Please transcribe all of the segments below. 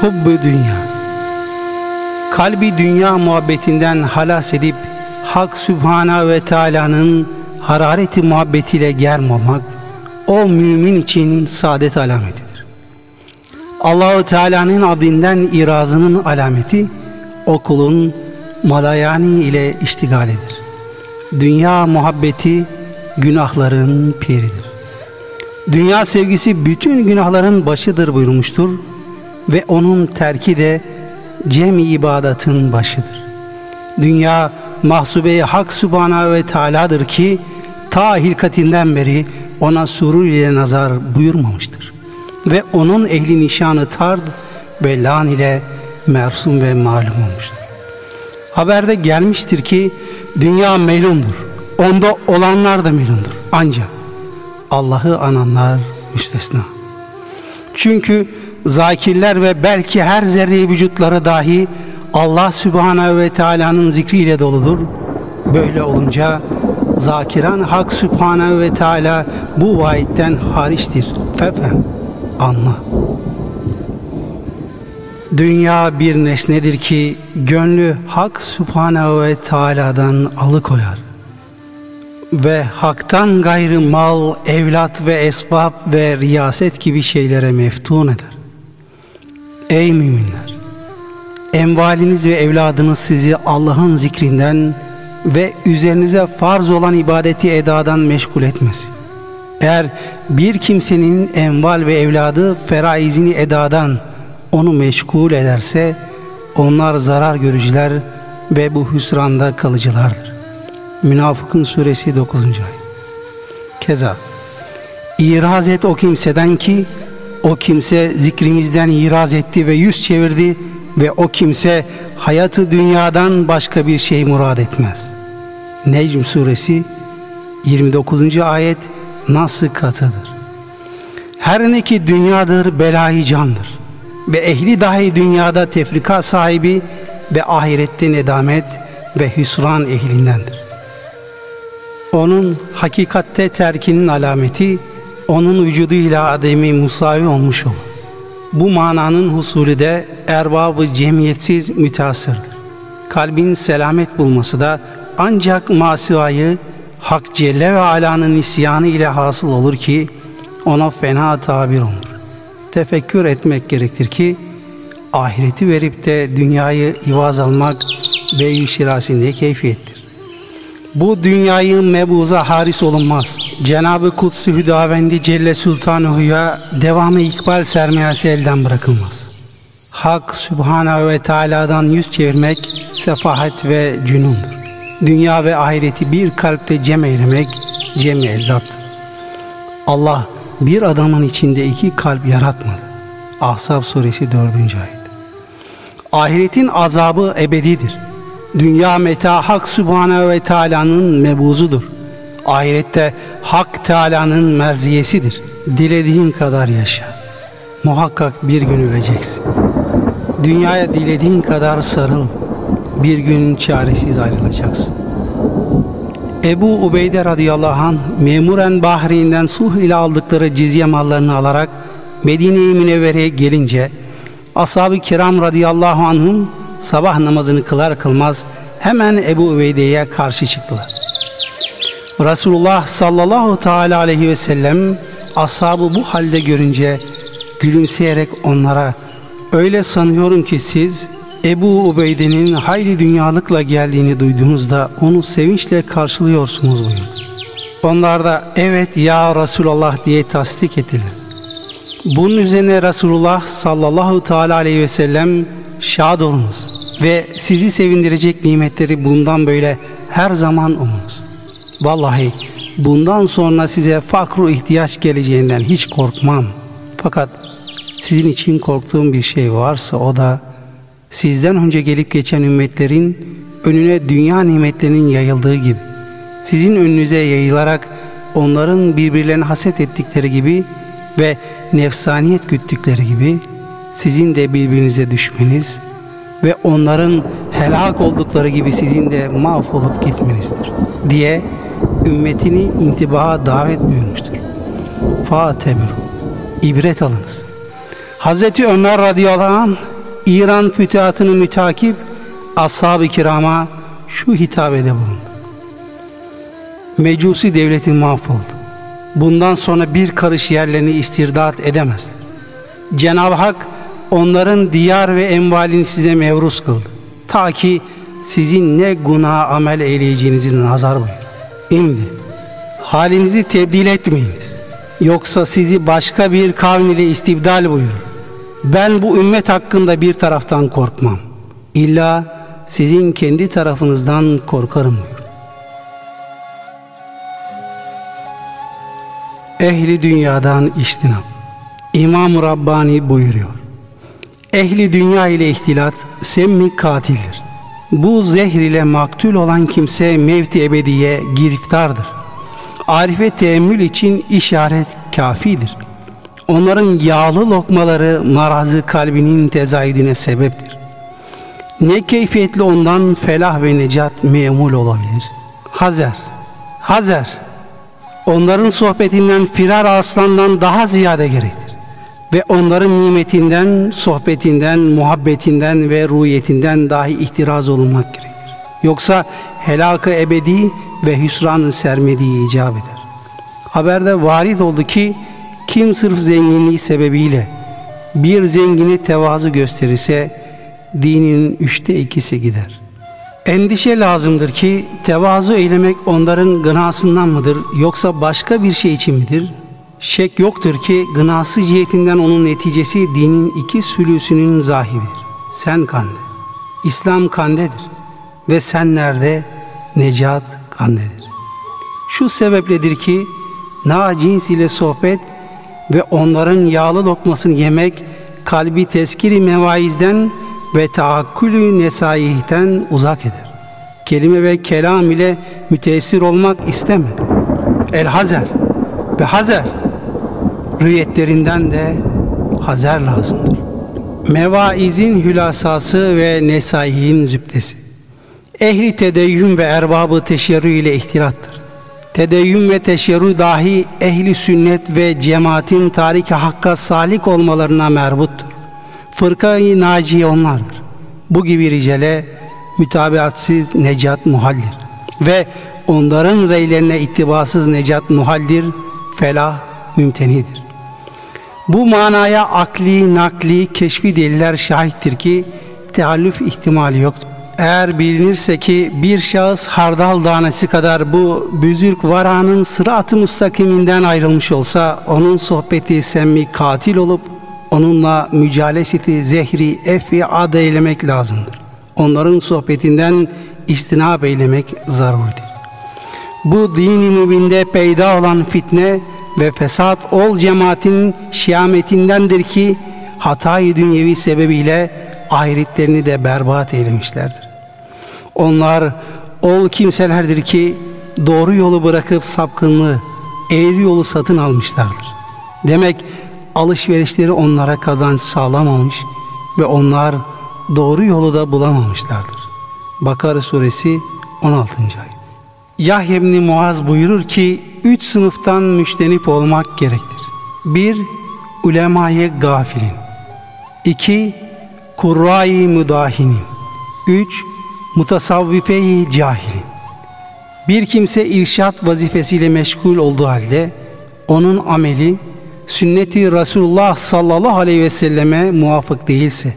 Hubbü dünya Kalbi dünya muhabbetinden halas edip Hak Sübhana ve Teala'nın harareti muhabbetiyle germ olmak o mümin için saadet alametidir. Allahu Teala'nın abdinden irazının alameti o kulun malayani ile iştigalidir. Dünya muhabbeti günahların piridir. Dünya sevgisi bütün günahların başıdır buyurmuştur ve onun terki de cem ibadatın başıdır. Dünya mahsube hak subhanahu ve teala'dır ki ta hilkatinden beri ona surur ile nazar buyurmamıştır. Ve onun ehli nişanı tard ve lan ile mersum ve malum olmuştur. Haberde gelmiştir ki dünya melundur. Onda olanlar da melundur. Ancak Allah'ı ananlar müstesna. Çünkü zakirler ve belki her zerre vücutları dahi Allah Sübhanehu ve Teala'nın zikriyle doludur. Böyle olunca zakiran Hak Sübhanehu ve Teala bu vaitten hariçtir. Fefem, anla. Dünya bir nesnedir ki gönlü Hak Sübhanehu ve Teala'dan alıkoyar. Ve haktan gayrı mal, evlat ve esbab ve riyaset gibi şeylere meftun eder. Ey müminler! Envaliniz ve evladınız sizi Allah'ın zikrinden ve üzerinize farz olan ibadeti edadan meşgul etmesin. Eğer bir kimsenin enval ve evladı feraizini edadan onu meşgul ederse onlar zarar görücüler ve bu hüsranda kalıcılardır. Münafıkın suresi 9. ayet. Keza İraz et o kimseden ki o kimse zikrimizden iraz etti ve yüz çevirdi ve o kimse hayatı dünyadan başka bir şey murad etmez. Necm suresi 29. ayet nasıl katıdır? Her ne ki dünyadır belayı candır ve ehli dahi dünyada tefrika sahibi ve ahirette nedamet ve hüsran ehlindendir. Onun hakikatte terkinin alameti onun vücuduyla ademi musavi olmuş olur. Bu mananın husulü de erbabı cemiyetsiz müteasırdır. Kalbin selamet bulması da ancak masivayı Hak Celle ve Ala'nın isyanı ile hasıl olur ki ona fena tabir olur. Tefekkür etmek gerektir ki ahireti verip de dünyayı ivaz almak beyü şirasinde keyfiyettir. Bu dünyayı mebuza haris olunmaz. Cenab-ı Kutsu Hüdavendi Celle Sultanuhu'ya devamı ikbal sermayesi elden bırakılmaz. Hak Sübhanahu ve Teala'dan yüz çevirmek sefahet ve cünundur. Dünya ve ahireti bir kalpte cem eylemek cem ezdattır. Allah bir adamın içinde iki kalp yaratmadı. Ahzab suresi 4. ayet. Ahiretin azabı ebedidir. Dünya meta Hak Sübhanehu ve Teala'nın mebuzudur. Ahirette Hak Teala'nın merziyesidir. Dilediğin kadar yaşa. Muhakkak bir gün öleceksin. Dünyaya dilediğin kadar sarıl. Bir gün çaresiz ayrılacaksın. Ebu Ubeyde radıyallahu anh memuren Bahreyn'den Suh ile aldıkları cizye mallarını alarak Medine-i Münevvere'ye gelince ashab-ı kiram radıyallahu anhum sabah namazını kılar kılmaz hemen Ebu Ubeyde'ye karşı çıktılar. Resulullah sallallahu teala aleyhi ve sellem ashabı bu halde görünce gülümseyerek onlara öyle sanıyorum ki siz Ebu Ubeyde'nin hayli dünyalıkla geldiğini duyduğunuzda onu sevinçle karşılıyorsunuz buyurdu. Onlar da evet ya Resulallah diye tasdik ettiler. Bunun üzerine Resulullah sallallahu teala aleyhi ve sellem şad olunuz ve sizi sevindirecek nimetleri bundan böyle her zaman umunuz. Vallahi bundan sonra size fakru ihtiyaç geleceğinden hiç korkmam. Fakat sizin için korktuğum bir şey varsa o da sizden önce gelip geçen ümmetlerin önüne dünya nimetlerinin yayıldığı gibi sizin önünüze yayılarak onların birbirlerine haset ettikleri gibi ve nefsaniyet güttükleri gibi sizin de birbirinize düşmeniz ve onların helak oldukları gibi sizin de mahvolup gitmenizdir diye ümmetini intibaha davet buyurmuştur. Fatebür, ibret alınız. Hazreti Ömer radıyallahu anh İran fütühatını mütakip ashab-ı kirama şu hitabede bulundu. Mecusi devleti mahvoldu. Bundan sonra bir karış yerlerini istirdat edemezler. Cenab-ı Hak onların diyar ve envalini size mevruz kıldı. Ta ki sizin ne günah amel eyleyeceğinizi nazar buyur. Şimdi halinizi tebdil etmeyiniz. Yoksa sizi başka bir kavm ile istibdal buyur. Ben bu ümmet hakkında bir taraftan korkmam. İlla sizin kendi tarafınızdan korkarım buyur. Ehli dünyadan iştinap. İmam Rabbani buyuruyor. Ehli dünya ile ihtilat semmi katildir. Bu zehir ile maktul olan kimse mevti ebediye giriftardır. Arife teemmül için işaret kafidir. Onların yağlı lokmaları marazı kalbinin tezahidine sebeptir. Ne keyfiyetli ondan felah ve necat memul olabilir. Hazer, Hazer, onların sohbetinden firar aslandan daha ziyade gerektir. Ve onların nimetinden, sohbetinden, muhabbetinden ve ruhiyetinden dahi ihtiraz olunmak gerekir. Yoksa helakı ebedi ve hüsranın sermediği icap eder. Haberde varid oldu ki kim sırf zenginliği sebebiyle bir zengini tevazu gösterirse dinin üçte ikisi gider. Endişe lazımdır ki tevazu eylemek onların gınasından mıdır yoksa başka bir şey için midir? Şek yoktur ki gınası cihetinden onun neticesi dinin iki sülüsünün zahibidir. Sen kande, İslam kandedir ve sen nerede necat kandedir. Şu sebepledir ki na cins ile sohbet ve onların yağlı lokmasını yemek kalbi teskiri mevaizden ve taakkülü nesaihten uzak eder. Kelime ve kelam ile müteessir olmak isteme. El hazer ve hazer rüyetlerinden de hazer lazımdır. Mevaizin hülasası ve nesaihin zübdesi. Ehli tedeyyün ve erbabı teşerrü ile ihtilattır. Tedeyyün ve teşerrü dahi ehli sünnet ve cemaatin tariki hakka salik olmalarına merbuttur. Fırkayı naciye onlardır. Bu gibi ricale mütabiatsiz necat muhaldir. Ve onların reylerine ittibasız necat muhaldir, felah mümtenidir. Bu manaya akli, nakli, keşfi deliller şahittir ki teallüf ihtimali yoktur. Eğer bilinirse ki bir şahıs hardal tanesi kadar bu büzürk varanın sırat-ı müstakiminden ayrılmış olsa onun sohbeti semmi katil olup onunla mücaleseti zehri efi ad eylemek lazımdır. Onların sohbetinden istinab eylemek zaruridir. Bu dini mübinde peyda olan fitne ve fesat ol cemaatin şiametindendir ki hatayı dünyevi sebebiyle ahiretlerini de berbat eylemişlerdir. Onlar ol kimselerdir ki doğru yolu bırakıp sapkınlığı, eğri yolu satın almışlardır. Demek alışverişleri onlara kazanç sağlamamış ve onlar doğru yolu da bulamamışlardır. Bakara suresi 16. ayet. Yahya ibn Muaz buyurur ki üç sınıftan müştenip olmak gerektir. Bir, ulemayı gafilin. İki, kurrayı müdahinin. Üç, mutasavvife-i cahilin. Bir kimse irşat vazifesiyle meşgul olduğu halde onun ameli sünneti Resulullah sallallahu aleyhi ve selleme muvafık değilse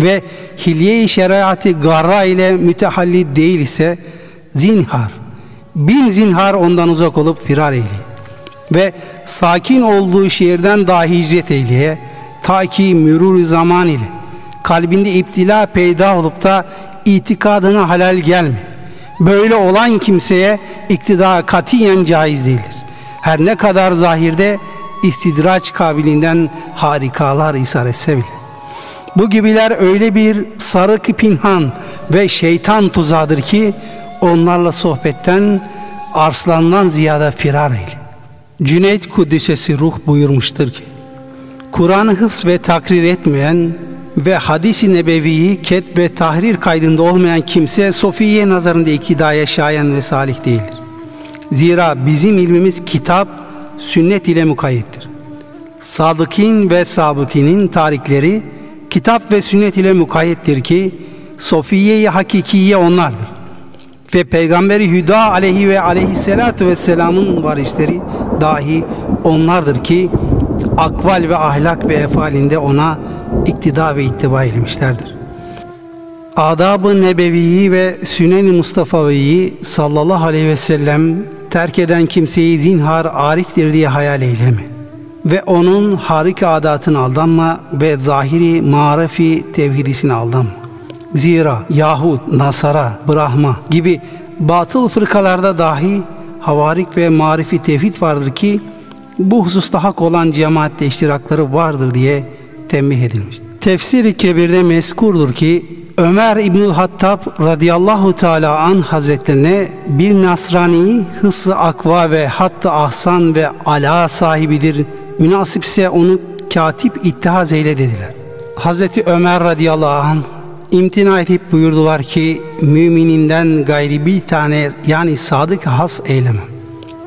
ve hilye-i şeriatı garra ile mütehalli değil ise zinhar, bin zinhar ondan uzak olup firar eyle ve sakin olduğu şehirden dahi hicret eyleye ta ki mürur zaman ile kalbinde iptila peyda olup da itikadına halal gelme. Böyle olan kimseye iktidar katiyen caiz değildir. Her ne kadar zahirde istidraç kabiliğinden harikalar isar etse bile. Bu gibiler öyle bir sarı pinhan ve şeytan tuzağıdır ki onlarla sohbetten arslandan ziyade firar eyle. Cüneyt Kuddisesi ruh buyurmuştur ki Kur'an'ı hıfz ve takrir etmeyen ve hadisi nebeviyi ket ve tahrir kaydında olmayan kimse Sofiye nazarında iktidaya şayan ve salih değildir. Zira bizim ilmimiz kitap, sünnet ile mukayyettir. Sadıkin ve Sabıkinin tarihleri kitap ve sünnet ile mukayyettir ki Sofiye-i Hakikiye onlardır. Ve Peygamberi Hüda aleyhi ve aleyhissalatu vesselamın varisleri dahi onlardır ki akval ve ahlak ve efalinde ona iktida ve ittiba eylemişlerdir. Adab-ı Nebevi'yi ve Sünen-i Mustafa'yı sallallahu aleyhi ve sellem terk eden kimseyi zinhar ariftir diye hayal eyleme. Ve onun harika adatına aldanma ve zahiri marifi tevhidisine aldanma. Zira Yahud, Nasara, Brahma gibi batıl fırkalarda dahi havarik ve marifi tevhid vardır ki bu hususta hak olan cemaatte iştirakları vardır diye tembih edilmiştir. Tefsir-i Kebir'de meskurdur ki Ömer İbnül Hattab radıyallahu teala an hazretlerine bir Nasrani hısı akva ve hatta ahsan ve ala sahibidir. Münasipse onu katip ittihaz eyle dediler. Hazreti Ömer radıyallahu anh imtina edip buyurdular ki mümininden gayri bir tane yani sadık has eylemem.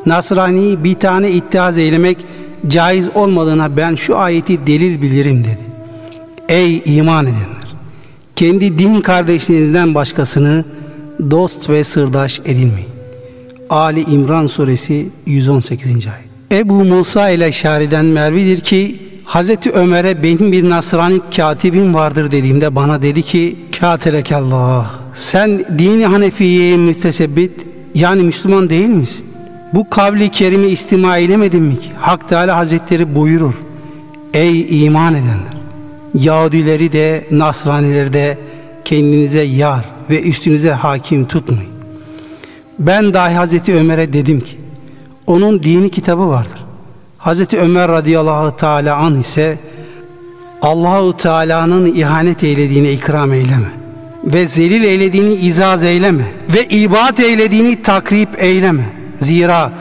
Nasrani bir tane ittihaz eylemek caiz olmadığına ben şu ayeti delil bilirim dedi. Ey iman edenler! Kendi din kardeşlerinizden başkasını dost ve sırdaş edinmeyin. Ali İmran suresi 118. ayet. Ebu Musa ile Şari'den Mervidir ki Hazreti Ömer'e benim bir Nasrani katibim vardır dediğimde bana dedi ki Kâtelekallah sen dini Hanefiye'ye mütesebbit yani Müslüman değil misin? Bu kavli kerimi istima eylemedin mi ki? Hak Teala Hazretleri buyurur. Ey iman edenler! Yahudileri de Nasranileri de kendinize yar ve üstünüze hakim tutmayın. Ben dahi Hazreti Ömer'e dedim ki onun dini kitabı vardır. Hazreti Ömer radıyallahu teala an ise Allahu Teala'nın ihanet eylediğini ikram eyleme ve zelil eylediğini izaz eyleme ve ibat eylediğini takrip eyleme. Zira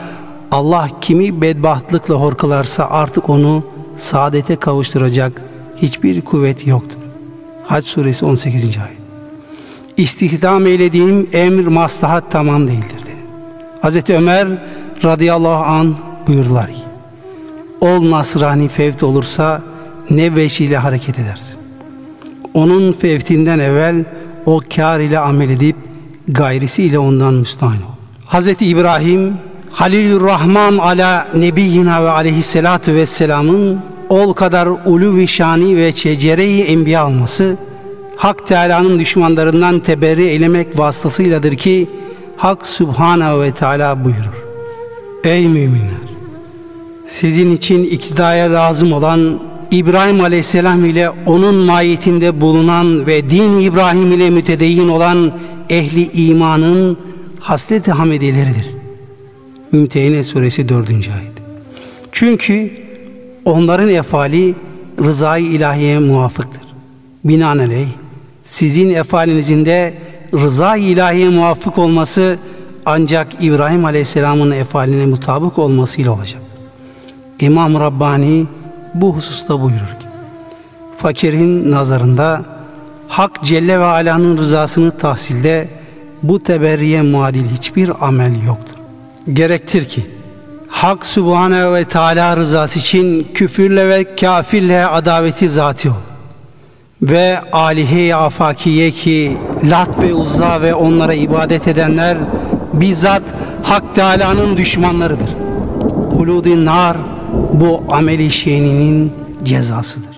Allah kimi bedbahtlıkla horkalarsa artık onu saadete kavuşturacak hiçbir kuvvet yoktur. Hac suresi 18. ayet. İstihdam eylediğim emir maslahat tamam değildir dedi. Hazreti Ömer radıyallahu an buyurdular ki ol Nasrani fevt olursa ne veşiyle hareket edersin. Onun fevtinden evvel o kar ile amel edip gayrisi ile ondan müstahane ol. Hazreti İbrahim Halilur Rahman ala nebiyyina ve aleyhissalatu vesselamın ol kadar ulu ve şani ve çecereyi enbiya olması Hak Teala'nın düşmanlarından teberri eylemek vasıtasıyladır ki Hak Subhanahu ve Teala buyurur. Ey müminler! Sizin için iktidaya lazım olan İbrahim Aleyhisselam ile onun mahiyetinde bulunan ve din İbrahim ile mütedeyyin olan ehli imanın haslet-i hamideleridir. Mümtehine suresi 4. ayet. Çünkü onların efali rızayı ilahiye muvafıktır. Binaenaleyh sizin efalinizin de rıza ilahiye muvafık olması ancak İbrahim Aleyhisselam'ın efaline mutabık olmasıyla olacak. İmam Rabbani bu hususta buyurur ki fakirin nazarında Hak Celle ve Ala'nın rızasını tahsilde bu teberriye muadil hiçbir amel yoktur. Gerektir ki Hak Subhanehu ve Teala rızası için küfürle ve kafirle adaveti zati ol. Ve alihe afakiye ki Lat ve Uzza ve onlara ibadet edenler bizzat Hak Teala'nın düşmanlarıdır. Huludin nar bu ameli şeninin cezasıdır.